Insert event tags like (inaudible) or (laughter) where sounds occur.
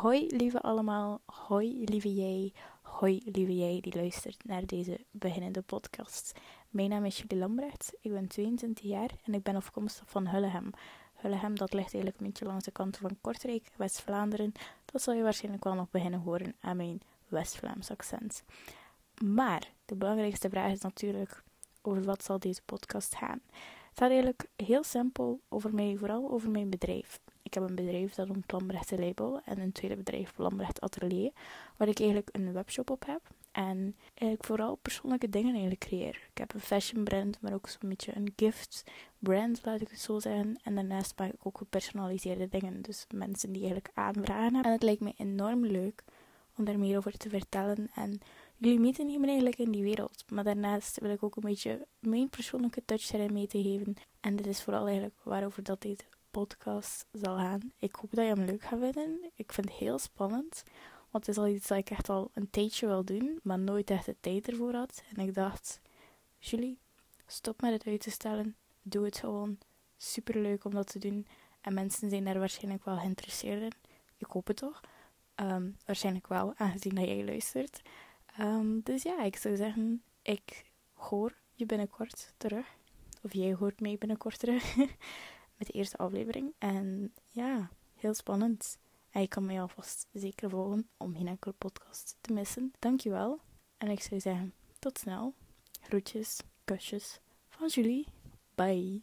Hoi lieve allemaal, hoi lieve jij, hoi lieve jij die luistert naar deze beginnende podcast. Mijn naam is Julie Lambrecht, ik ben 22 jaar en ik ben afkomstig van Hullegem. Hullegem dat ligt eigenlijk een beetje langs de kant van Kortrijk, West-Vlaanderen. Dat zal je waarschijnlijk wel nog beginnen horen aan mijn West-Vlaams accent. Maar de belangrijkste vraag is natuurlijk, over wat zal deze podcast gaan? Het gaat eigenlijk heel simpel over mij, vooral over mijn bedrijf. Ik heb een bedrijf dat noemt Lambrecht Label en een tweede bedrijf Lambrecht Atelier, waar ik eigenlijk een webshop op heb. En ik vooral persoonlijke dingen eigenlijk creëer. Ik heb een fashion brand, maar ook zo'n beetje een gift brand, laat ik het zo zeggen. En daarnaast maak ik ook gepersonaliseerde dingen. Dus mensen die eigenlijk aanvragen. En het lijkt me enorm leuk om daar meer over te vertellen. En jullie meten nemen eigenlijk in die wereld. Maar daarnaast wil ik ook een beetje mijn persoonlijke touch erin mee te geven. En dit is vooral eigenlijk waarover dat deze podcast zal gaan. Ik hoop dat je hem leuk gaat vinden. Ik vind het heel spannend. Want het is al iets dat ik echt al een tijdje wil doen, maar nooit echt de tijd ervoor had. En ik dacht, Julie, stop met het uit te stellen. Doe het gewoon. Super leuk om dat te doen. En mensen zijn daar waarschijnlijk wel geïnteresseerd in. Ik hoop het toch. Ehm, waarschijnlijk wel, aangezien dat jij luistert. Ehm, dus ja, ik zou zeggen, ik hoor je binnenkort terug. Of jij hoort mij binnenkort terug. (laughs) met de eerste aflevering. En ja, heel spannend. En je kan mij alvast zeker volgen om geen enkele podcast te missen. Dankjewel. En ik zou zeggen, tot snel. Groetjes, kusjes van Julie. Bye.